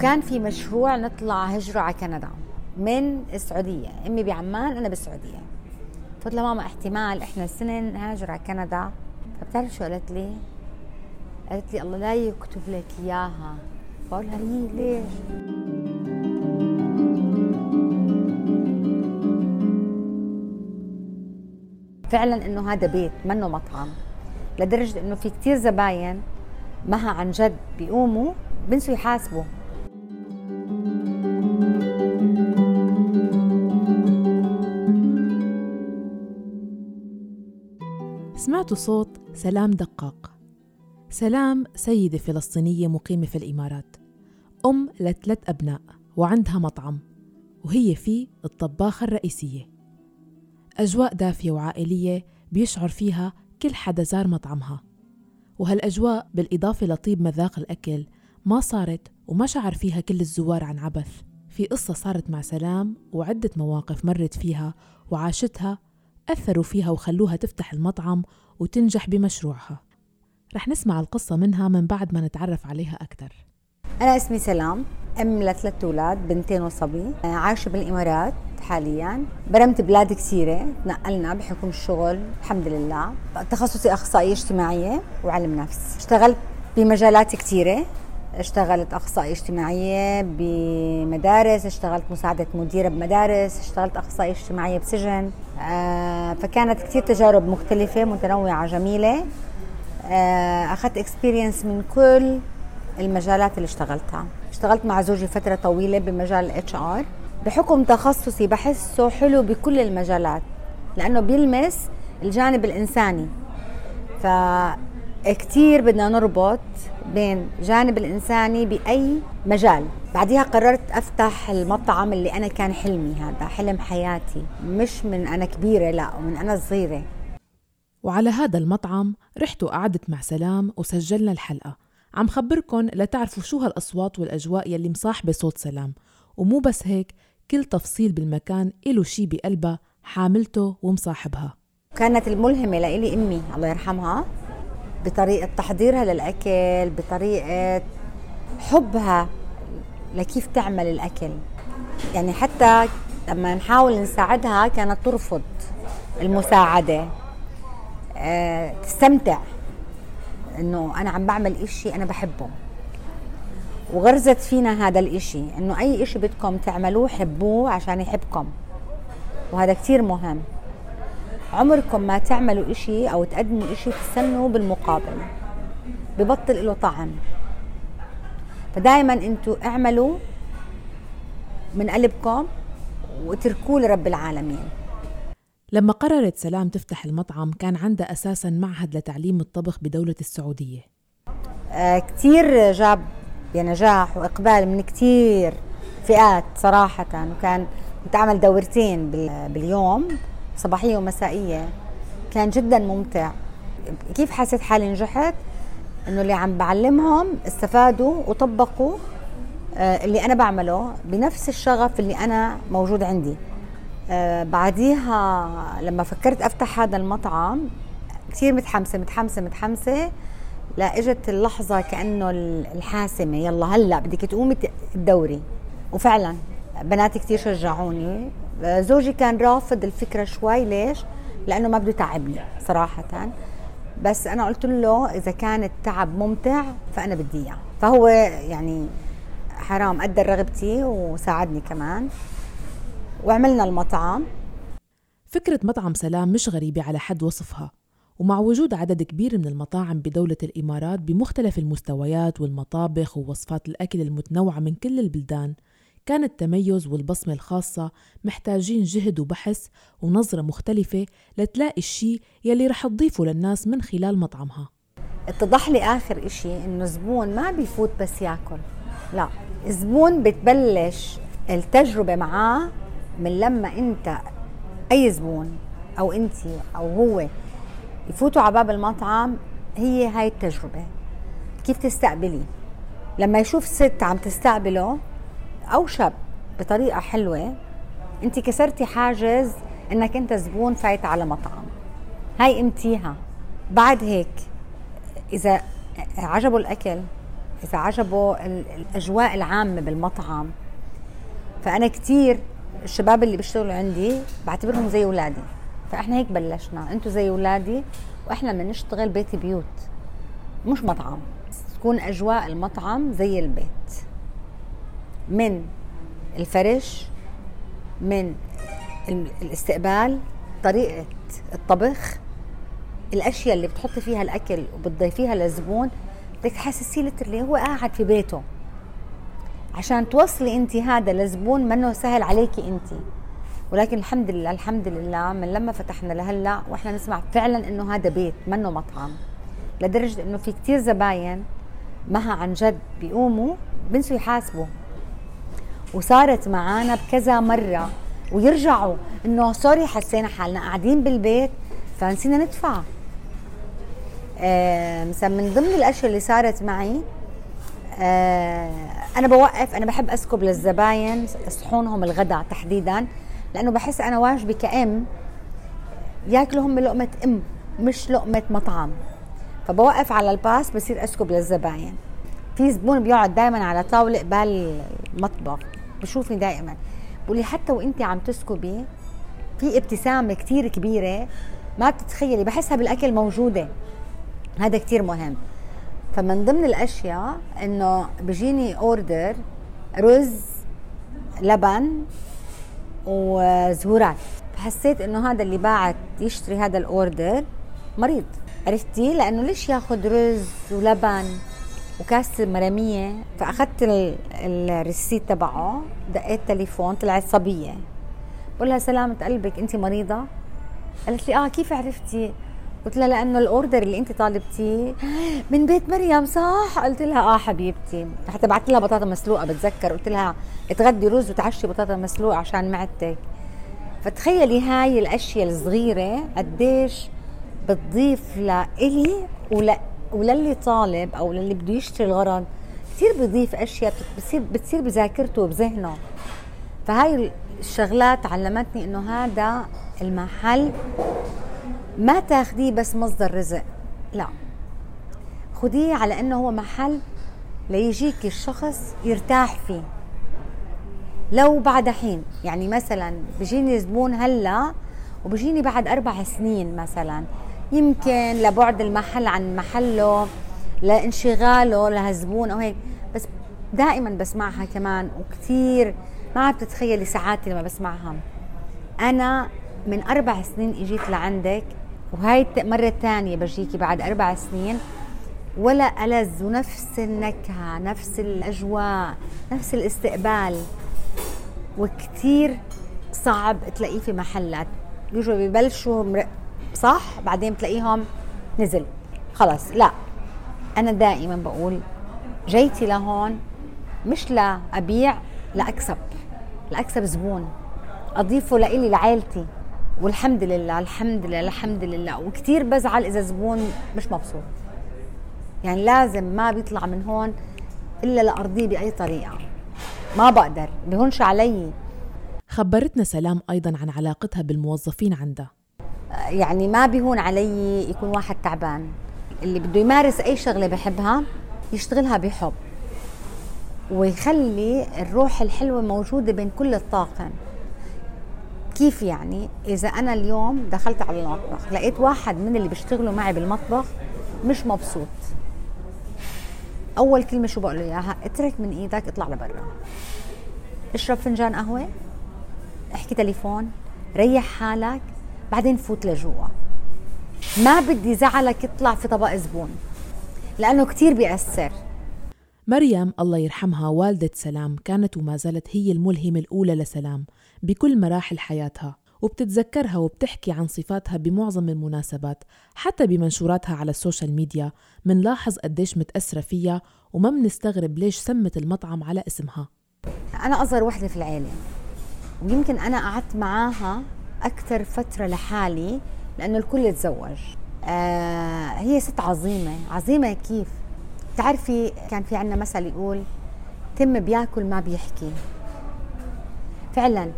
وكان في مشروع نطلع هجرة على كندا من السعودية. أمي بعمان أنا بالسعودية. قلت لها ماما احتمال إحنا السنة نهاجر على كندا. فبتعرف شو قالت لي؟ قالت لي الله لا يكتب لك إياها. بقول لها هي ليش؟ فعلا إنه هذا بيت منه مطعم لدرجة إنه في كتير زباين مها عن جد بيقوموا بنسوا يحاسبوا. سمعتوا صوت سلام دقاق. سلام سيدة فلسطينية مقيمة في الإمارات. أم لثلاث أبناء وعندها مطعم وهي فيه الطباخة الرئيسية. أجواء دافية وعائلية بيشعر فيها كل حدا زار مطعمها. وهالأجواء بالإضافة لطيب مذاق الأكل ما صارت وما شعر فيها كل الزوار عن عبث. في قصة صارت مع سلام وعدة مواقف مرت فيها وعاشتها أثروا فيها وخلوها تفتح المطعم وتنجح بمشروعها. رح نسمع القصة منها من بعد ما نتعرف عليها أكثر أنا اسمي سلام أم لثلاث أولاد بنتين وصبي. عايشة بالإمارات حاليا. برمت بلاد كثيرة تنقلنا بحكم الشغل الحمد لله. تخصصي أخصائية اجتماعية وعلم نفس. اشتغلت بمجالات كثيرة. اشتغلت أخصائية اجتماعية بمدارس اشتغلت مساعدة مديرة بمدارس اشتغلت أخصائية اجتماعية بسجن. آه، فكانت كثير تجارب مختلفة متنوعة جميلة. آه، أخذت اكسبيرينس من كل المجالات اللي اشتغلتها. اشتغلت مع زوجي فترة طويلة بمجال ال HR بحكم تخصصي بحسه حلو بكل المجالات لأنه بيلمس الجانب الإنساني. ف كتير بدنا نربط بين جانب الإنساني بأي مجال. بعديها قررت أفتح المطعم اللي أنا كان حلمي هذا حلم حياتي. مش من أنا كبيرة لا من أنا صغيرة. وعلى هذا المطعم رحت وقعدت مع سلام وسجلنا الحلقة. عم خبركن لتعرفوا شو هالأصوات والأجواء يلي مصاحبة صوت سلام. ومو بس هيك كل تفصيل بالمكان إله شي بقلبها حاملته ومصاحبها. كانت الملهمة لإلي أمي الله يرحمها. بطريقة تحضيرها للأكل بطريقة حبها لكيف تعمل الأكل. يعني حتى لما نحاول نساعدها كانت ترفض المساعدة. أه تستمتع إنه أنا عم بعمل إشي أنا بحبه. وغرزت فينا هذا الإشي إنه أي إشي بدكم تعملوه حبوه عشان يحبكم. وهذا كتير مهم. عمركم ما تعملوا إشي أو تقدموا إشي تستنوا بالمقابل ببطل له طعم فدائما أنتوا اعملوا من قلبكم واتركوه لرب العالمين. لما قررت سلام تفتح المطعم كان عندها أساسا معهد لتعليم الطبخ بدولة السعودية. آه كتير جاب بنجاح وإقبال من كتير فئات صراحة وكان كنت أعمل دورتين باليوم. صباحية ومسائية. كان جدا ممتع. كيف حسيت حالي نجحت؟ إنه اللي عم بعلمهم استفادوا وطبقوا آه، اللي أنا بعمله بنفس الشغف اللي أنا موجود عندي. آه، بعديها لما فكرت أفتح هذا المطعم كثير متحمسة متحمسة متحمسة لا إجت اللحظة كأنه الحاسمة. يلا هلأ بدك تقومي الدوري. وفعلا بناتي كثير شجعوني. زوجي كان رافض الفكرة شوي. ليش؟ لأنه ما بده يتعبني صراحة. بس أنا قلت له إذا كان التعب ممتع فأنا بدي إياه. فهو يعني حرام قدر رغبتي وساعدني كمان. وعملنا المطعم. فكرة مطعم سلام مش غريبة على حد وصفها. ومع وجود عدد كبير من المطاعم بدولة الإمارات بمختلف المستويات والمطابخ ووصفات الأكل المتنوعة من كل البلدان كان التميز والبصمة الخاصة محتاجين جهد وبحث ونظرة مختلفة لتلاقي الشيء يلي رح تضيفه للناس من خلال مطعمها. اتضح لي آخر إشي إنه زبون ما بيفوت بس ياكل. لا زبون بتبلش التجربة معاه من لما أنت أي زبون أو أنت أو هو يفوتوا على باب المطعم هي هاي التجربة. كيف تستقبلي لما يشوف ست عم تستقبله أو شاب بطريقة حلوة. أنت كسرتي حاجز إنك أنت زبون فايت على مطعم. هاي قيمتيها بعد هيك إذا عجبه الأكل إذا عجبه الأجواء العامة بالمطعم. فأنا كثير الشباب اللي بيشتغلوا عندي بعتبرهم زي أولادي. فإحنا هيك بلشنا. أنتم زي أولادي وإحنا بنشتغل بيت بيوت مش مطعم. تكون أجواء المطعم زي البيت. من الفرش من الاستقبال طريقة الطبخ الأشياء اللي بتحطي فيها الأكل وبتضيفيها للزبون بدك تحسسيه اللي هو قاعد في بيته. عشان توصلي انت هذا لزبون منه سهل عليكي انت ولكن الحمد لله الحمد لله من لما فتحنا لهلأ وإحنا نسمع فعلا إنه هذا بيت منه مطعم. لدرجة إنه في كتير زباين مها عن جد بيقوموا بنسوا يحاسبوا. وصارت معانا بكذا مرة. ويرجعوا. إنه سوري حسينا حالنا قاعدين بالبيت فنسينا ندفع. مثلا من ضمن الأشياء اللي صارت معي آه أنا بوقف أنا بحب أسكب للزباين صحونهم الغداء تحديدا لأنه بحس أنا واجبي كأم ياكلوا هم لقمه أم مش لقمة مطعم. فبوقف على الباس بصير أسكب للزباين. في زبون بيقعد دائما على طاولة قبال المطبخ بشوفني دائما. بقول لي حتى وانت عم تسكبي في ابتسامه كثير كبيرة ما بتتخيلي بحسها بالأكل موجودة. هذا كثير مهم. فمن ضمن الأشياء إنه بيجيني أوردر رز لبن وزهورات. فحسيت إنه هذا اللي باعت يشتري هذا الأوردر مريض. عرفتي؟ لأنه ليش ياخذ رز ولبن؟ وكاسه مرامية فأخذت الريسيت تبعه دقيت تليفون طلعت صبية. بقول لها سلامة قلبك انت مريضة؟ قالت لي آه كيف عرفتي؟ قلت لها لأنه الأوردر اللي انت طالبتيه من بيت مريم صح؟ قلت لها آه حبيبتي. حتى بعثت لها بطاطا مسلوقة بتذكر. قلت لها اتغدي رز وتعشي بطاطا مسلوقة عشان معدتك. فتخيلي هاي الأشياء الصغيرة قديش بتضيف لإلي ول... وللي طالب أو للي بده يشتري الغرض كثير بضيف أشياء بتصير بتصير بذاكرته وبذهنه فهاي الشغلات علمتني إنه هذا المحل ما تاخديه بس مصدر رزق لا. خديه على إنه هو محل ليجيك الشخص يرتاح فيه. لو بعد حين يعني مثلا بيجيني زبون هلأ وبيجيني بعد أربع سنين مثلا. يمكن لبعد المحل عن محله لانشغاله لهالزبون أو هيك بس دائما بسمعها كمان وكثير ما بتتخيلي ساعاتي لما بسمعها. أنا من أربع سنين إجيت لعندك وهاي المرة الثانية بجيكي بعد أربع سنين. ولا ألذ ونفس النكهة نفس الأجواء نفس الاستقبال. وكتير صعب تلاقيه في محلات. بيجوا ببلشوا صح؟ بعدين بتلاقيهم نزل خلص لا. أنا دائما بقول جيتي لهون مش لأبيع لأكسب. لأكسب زبون. أضيفه لإلي لعائلتي. والحمد لله الحمد لله الحمد لله. وكثير بزعل إذا زبون مش مبسوط. يعني لازم ما بيطلع من هون إلا لأرضيه بأي طريقة. ما بقدر. بهونش علي. خبرتنا سلام أيضا عن علاقتها بالموظفين عندها. يعني ما بيهون علي يكون واحد تعبان. اللي بده يمارس أي شغلة بحبها يشتغلها بحب ويخلي الروح الحلوة موجودة بين كل الطاقم. كيف يعني؟ إذا أنا اليوم دخلت على المطبخ لقيت واحد من اللي بيشتغلوا معي بالمطبخ مش مبسوط. أول كلمة شو بقول له إياها؟ اترك من إيدك اطلع لبرا. اشرب فنجان قهوة احكي تليفون ريح حالك بعدين فوت لجوا. ما بدي زعلك يطلع في طبق زبون لأنه كتير بيأثر. مريم الله يرحمها والدة سلام كانت وما زالت هي الملهمة الأولى لسلام بكل مراحل حياتها وبتتذكرها وبتحكي عن صفاتها بمعظم المناسبات حتى بمنشوراتها على ال social media منلاحظ قديش متأثرة فيها وما منستغرب ليش سمت المطعم على اسمها. أنا أصغر وحدة في العيلة ويمكن أنا قعدت معاها أكثر فترة لحالي لأنه الكل تزوج آه هي ست عظيمة. عظيمة كيف؟ تعرفي كان في عنا مثل يقول تم بياكل ما بيحكي. فعلا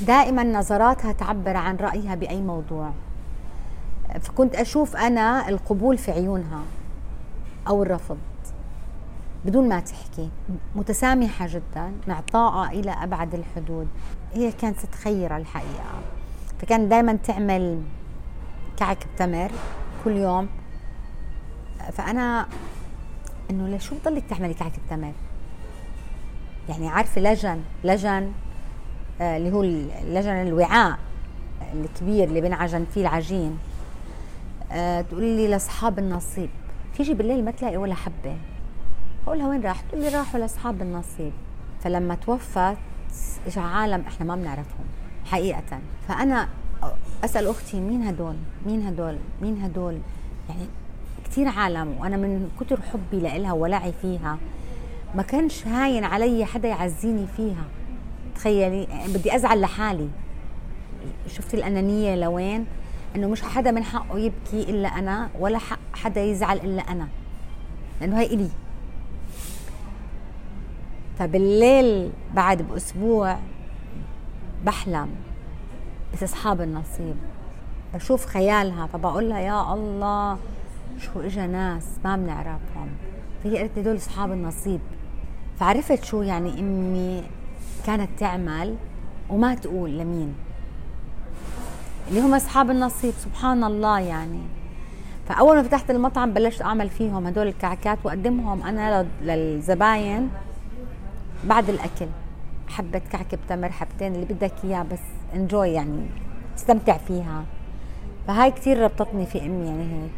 دائما نظراتها تعبر عن رأيها بأي موضوع. فكنت أشوف أنا القبول في عيونها أو الرفض. بدون ما تحكي متسامحة جدا معطاءة إلى أبعد الحدود. هي كانت ست خيرة الحقيقة. فكانت دائما تعمل كعك بتمر كل يوم. فأنا إنه لشو بضلك تعملي كعك بتمر؟ يعني عارفة لجن لجن آه اللي هو اللجن الوعاء الكبير اللي بنعجن فيه العجين. آه تقولي لي لأصحاب النصيب تيجي بالليل ما تلاقي ولا حبة. بقول وين راح؟ تقول لي راحوا لأصحاب النصيب فلما توفت اجى عالم إحنا ما بنعرفهم حقيقة فأنا أسأل أختي مين هدول؟ مين هدول؟ مين هدول؟ يعني كثير عالم وأنا من كثر حبي لإلها ولعي فيها ما كانش هاين علي حدا يعزيني فيها تخيلي بدي أزعل لحالي شفتي الأنانية لوين؟ إنه مش حدا من حقه يبكي إلا أنا ولا حق حدا يزعل إلا أنا لأنه هي إلي فبالليل بعد بأسبوع بحلم بس أصحاب النصيب. بشوف خيالها فبقول لها يا الله شو اجى ناس ما بنعرفهم. فهي قالت لي دول أصحاب النصيب. فعرفت شو يعني امي كانت تعمل وما تقول لمين. اللي هم أصحاب النصيب سبحان الله يعني. فأول ما فتحت المطعم بلشت أعمل فيهم هدول الكعكات وأقدمهم أنا للزباين. بعد الأكل. حبة كعكة بتمر حبتين اللي بدك اياه بس انجوي يعني استمتع فيها. فهاي كثير ربطتني في أمي يعني هيك.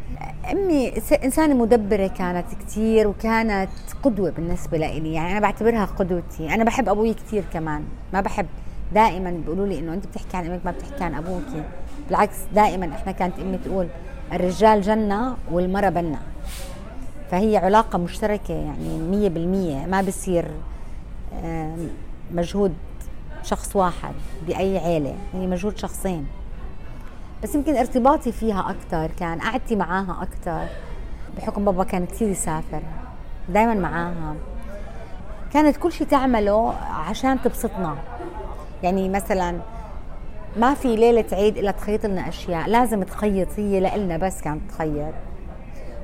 أمي إنسانة مدبرة كانت كثير وكانت قدوة بالنسبة لي يعني أنا بعتبرها قدوتي. أنا بحب أبوي كثير كمان. ما بحب دائما بيقولوا لي إنه أنت بتحكي عن أمك ما بتحكي عن أبوك. بالعكس دائما إحنا كانت أمي تقول الرجال جنة والمرأة بنة. فهي علاقة مشتركة يعني مية بالمية. ما بصير مجهود شخص واحد بأي عيلة هي مجهود شخصين. بس يمكن ارتباطي فيها أكثر كان قعدتي معاها أكثر بحكم بابا كان كثير يسافر دائما معاها. كانت كل شيء تعمله عشان تبسطنا. يعني مثلا ما في ليلة عيد إلا تخيط لنا أشياء لازم تخيط هي لإلنا بس كانت تخيط.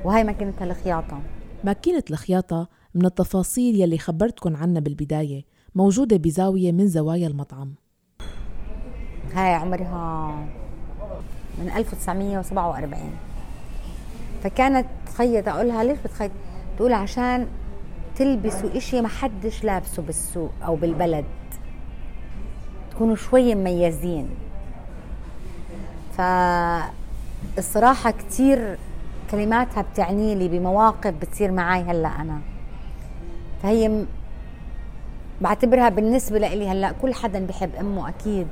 وهي ماكينتها الخياطة ماكينة الخياطة من التفاصيل يلي خبرتكن عنها بالبداية موجودة بزاوية من زوايا المطعم. هاي عمرها من 1947 فكانت تخيط أقولها ليش بتخيط تقول عشان تلبسوا إشي ما حدش لابسه بالسوق أو بالبلد. تكونوا شوي مميزين. فالصراحة كتير كلماتها بتعني لي بمواقف بتصير معي هلأ أنا. فهي بعتبرها بالنسبة لإلي هلأ كل حدا بحب أمه أكيد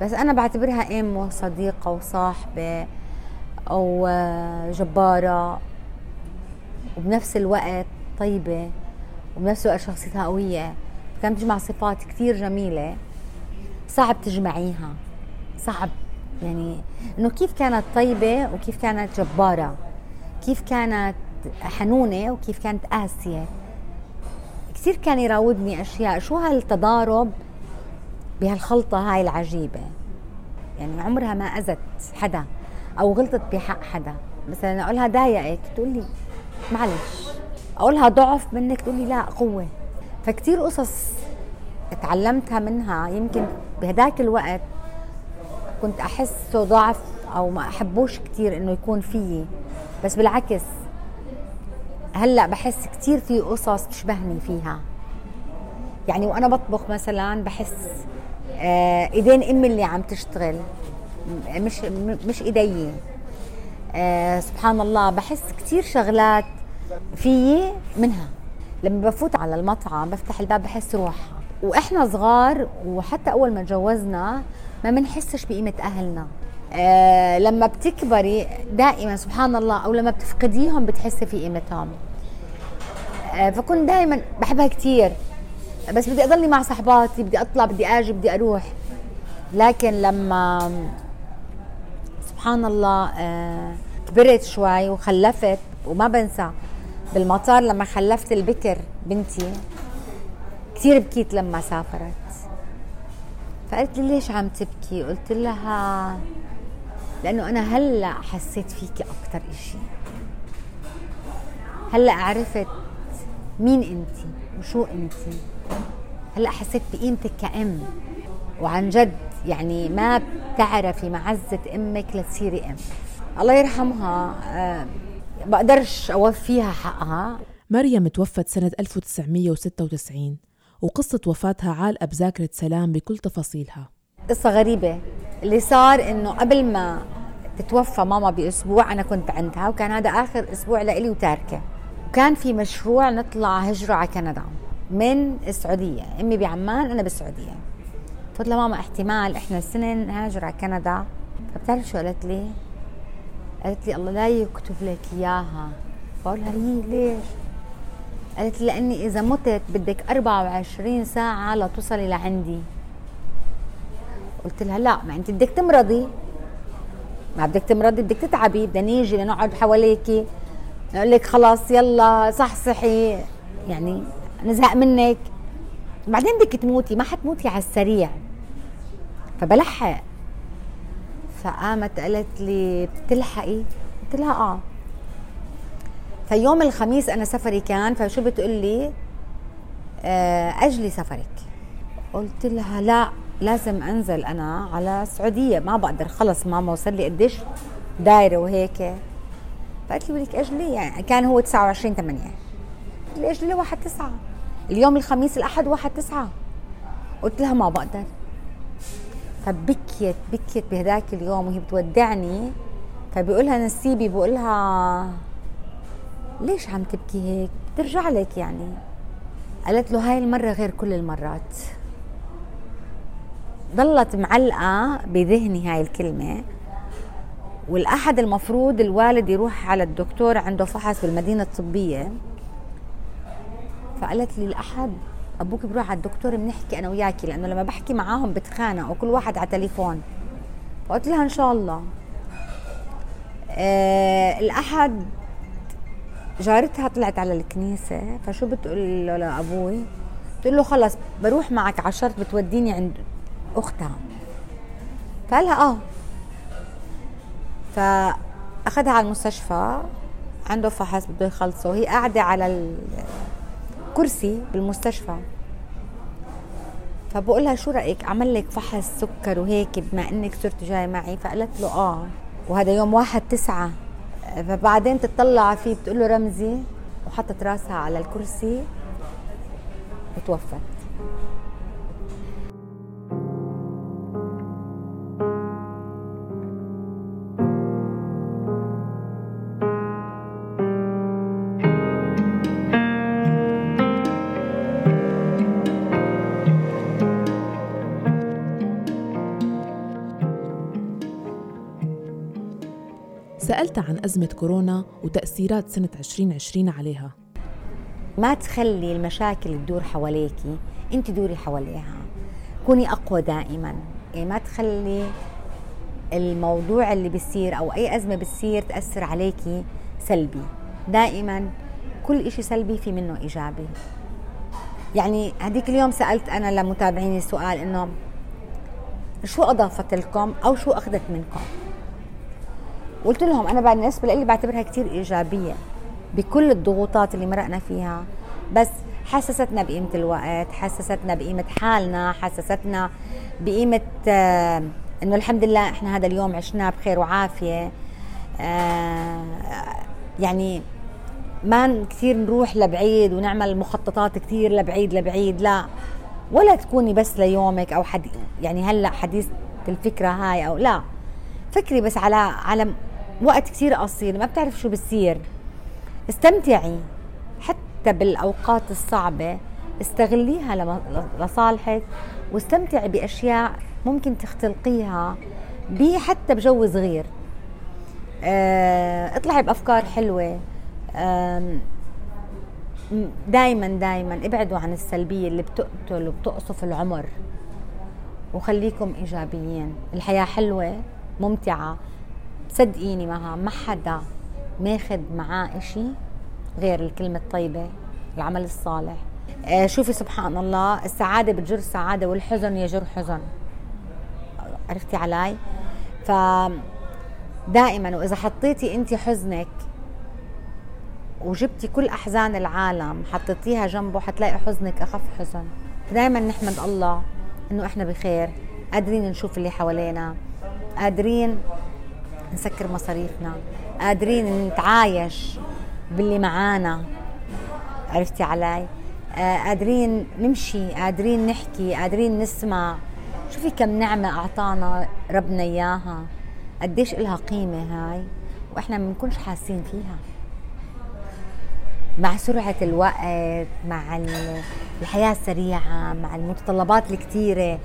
بس أنا بعتبرها أم وصديقة وصاحبة أو جبارة وبنفس الوقت طيبة وبنفس الوقت شخصيتها قوية كانت تجمع صفات كثير جميلة صعب تجمعيها صعب يعني إنه كيف كانت طيبة وكيف كانت جبارة كيف كانت حنونة وكيف كانت قاسية. كثير كان يراودني أشياء. شو هالتضارب بهالخلطة هاي العجيبة؟ يعني عمرها ما أذت حدا أو غلطت بحق حدا. مثلا اقولها ضايقك تقول لي معلش. اقولها ضعف منك تقول لي لا قوة. فكتير قصص تعلمتها منها. يمكن بهداك الوقت كنت احسه ضعف أو ما أحبوش كثير إنه يكون فيي. بس بالعكس هلأ بحس كثير في قصص تشبهني فيها. يعني وأنا بطبخ مثلا بحس آه إيدين أمي اللي عم تشتغل مش مش إيدي. آه سبحان الله بحس كثير شغلات فيي منها. لما بفوت على المطعم بفتح الباب بحس روحها وإحنا صغار وحتى أول ما تجوزنا ما بنحسش بقيمة أهلنا. آه لما بتكبري دائما سبحان الله أو لما بتفقديهم بتحسي في قيمتهم. آه فكنت دائما بحبها كثير بس بدي أضلني مع صحباتي بدي أطلع بدي أجي بدي أروح. لكن لما سبحان الله آه كبرت شوي وخلفت وما بنسى بالمطار لما خلفت البكر بنتي كثير بكيت لما سافرت. فقالت لي ليش عم تبكي؟ قلت لها لأنه أنا هلأ حسيت فيكي أكثر إشي. هلأ عرفت مين انت وشو انت. هلأ حسيت بقيمتك كأم. وعن جد يعني ما بتعرفي معزة أمك لتصيري أم. الله يرحمها أه بقدرش أوفيها حقها. مريم توفت سنة 1996 وقصة وفاتها عالقة بذاكرة سلام بكل تفاصيلها. قصة غريبة. اللي صار إنه قبل ما تتوفى ماما بأسبوع أنا كنت عندها وكان هذا آخر أسبوع لإلي وتاركة. وكان في مشروع نطلع هجرة على كندا من السعودية. أمي بعمان أنا بالسعودية. قلت لها ماما احتمال إحنا السنة نهاجر على كندا. فبتعرف شو قالت لي؟ قالت لي الله لا يكتب لك إياها. بقول لها ليش؟ قالت لي لأني إذا متت بدك 24 ساعة لتوصلي لعندي. قلت لها لا ما انت بدك تمرضي. ما بدك تمرضي بدك تتعبي بدنا نيجي لنقعد حواليكي. نقول لك خلاص يلا صحصحي يعني نزهق منك. بعدين بدك تموتي ما حتموتي على السريع. فبلحق فقامت قالت لي بتلحقي؟ قلت لها آه. فيوم الخميس أنا سفري كان فشو بتقول لي آه، أجلي سفرك. قلت لها لا. لازم أنزل أنا على السعودية. ما بقدر. خلص ماما وصل لي قديش دايرة وهيك. فقالت لي بدك اجلي يعني كان هو 29 8 قلت لي اجلي 1 9 اليوم الخميس الأحد 1 9 قلت لها ما بقدر. فبكيت بكيت بهداك اليوم وهي بتودعني. فبيقولها نسيبي بقولها ليش عم تبكي هيك؟ بترجع لك يعني. قالت له هاي المرة غير كل المرات. ضلت معلقة بذهني هاي الكلمة. والأحد المفروض الوالد يروح على الدكتور عنده فحص بالمدينة الطبية. فقالت لي الأحد أبوك بروح على الدكتور بنحكي أنا وياكي لأنه لما بحكي معاهم بتخانق وكل واحد على تليفون. فقلت لها إن شاء الله. آه الأحد جارتها طلعت على الكنيسة. فشو بتقول له لأبوي؟ بتقول له خلص بروح معك على شرط بتوديني عند أختها. فقالها آه. فأخذها على المستشفى عنده فحص بده يخلصه وهي قاعدة على الكرسي بالمستشفى. فبقول لها شو رأيك عمل لك فحص سكر وهيك بما إنك صرت جاي معي؟ فقالت له آه. وهذا يوم واحد تسعة. فبعدين تطلع فيه بتقول له رمزي. وحطت راسها على الكرسي وتوفت. سألتها عن أزمة كورونا وتأثيرات سنة 2020 عليها. ما تخلي المشاكل تدور حواليكي انت دوري حواليها. كوني أقوى دائما. يعني ما تخلي الموضوع اللي بيصير أو أي أزمة بتصير تأثر عليكي سلبي. دائما كل إشي سلبي في منه إيجابي. يعني هديك اليوم سألت أنا لمتابعيني سؤال إنه شو أضافت لكم أو شو أخذت منكم؟ قلت لهم أنا بالنسبة لي بعتبرها كثير إيجابية بكل الضغوطات اللي مرقنا فيها. بس حسستنا بقيمة الوقت حسستنا بقيمة حالنا حسستنا بقيمة آه إنه الحمد لله إحنا هذا اليوم عشناه بخير وعافية. آه يعني ما كثير نروح لبعيد ونعمل مخططات كثير لبعيد لبعيد لا. ولا تكوني بس ليومك أو حد يعني هلأ حديث الفكرة هاي أو لا. فكري بس على على وقت كثير قصير ما بتعرف شو بصير استمتعي حتى بالأوقات الصعبة استغليها لصالحك واستمتعي بأشياء ممكن تختلقيها حتى بجو صغير. آه اطلعي بأفكار حلوة. دائما دائما ابعدوا عن السلبية اللي بتقتل وبتقصف العمر. وخليكم إيجابيين. الحياة حلوة ممتعة. صدقيني معها ما حدا ماخذ معاه إشي غير الكلمة الطيبة العمل الصالح. آه شوفي سبحان الله السعادة بتجر سعادة والحزن يجر حزن. عرفتي علي؟ ف دائما وإذا حطيتي انت حزنك وجبتي كل أحزان العالم حطيتيها جنبه حتلاقي حزنك أخف حزن. دائما نحمد الله إنه إحنا بخير قادرين نشوف اللي حوالينا قادرين نسكر مصاريفنا. قادرين نتعايش باللي معانا. عرفتي علي؟ آه قادرين نمشي قادرين نحكي قادرين نسمع. شوفي كم نعمة أعطانا ربنا إياها. قديش إلها قيمة هاي وإحنا ما بنكونش حاسين فيها. مع سرعة الوقت مع الحياة السريعة مع المتطلبات الكثيرة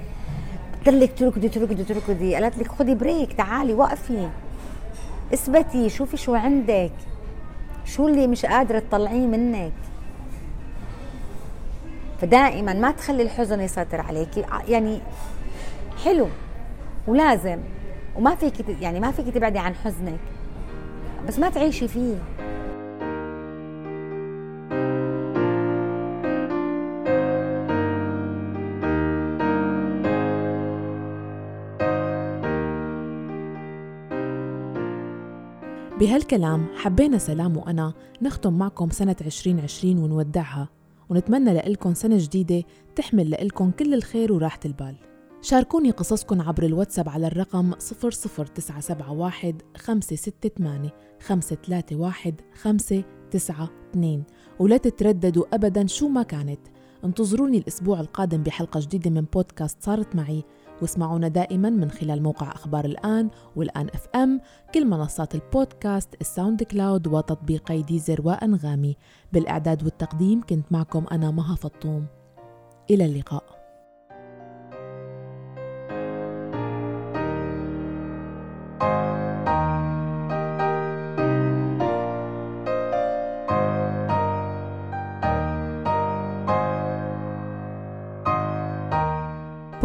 بتضلك تركضي تركضي تركضي. قالت لك خدي بريك تعالي وقفي. اثبتي شوفي شو عندك. شو اللي مش قادرة تطلعيه منك؟ فدائما ما تخلي الحزن يسيطر عليك. يعني حلو ولازم وما فيك يعني ما فيك تبعدي عن حزنك بس ما تعيشي فيه. بهالكلام حبينا سلام وأنا نختم معكم سنة 2020 ونودعها ونتمنى لإلكم سنة جديدة تحمل لإلكم كل الخير وراحة البال. شاركوني قصصكم عبر الواتساب على الرقم 00971 568 531 592 ولا تترددوا أبدا شو ما كانت. انتظروني الأسبوع القادم بحلقة جديدة من بودكاست صارت معي. واسمعونا دائما من خلال موقع أخبار الآن والآن FM كل منصات البودكاست ال SoundCloud وتطبيقي Deezer وأنغامي. بالإعداد والتقديم كنت معكم أنا مها فطوم. إلى اللقاء.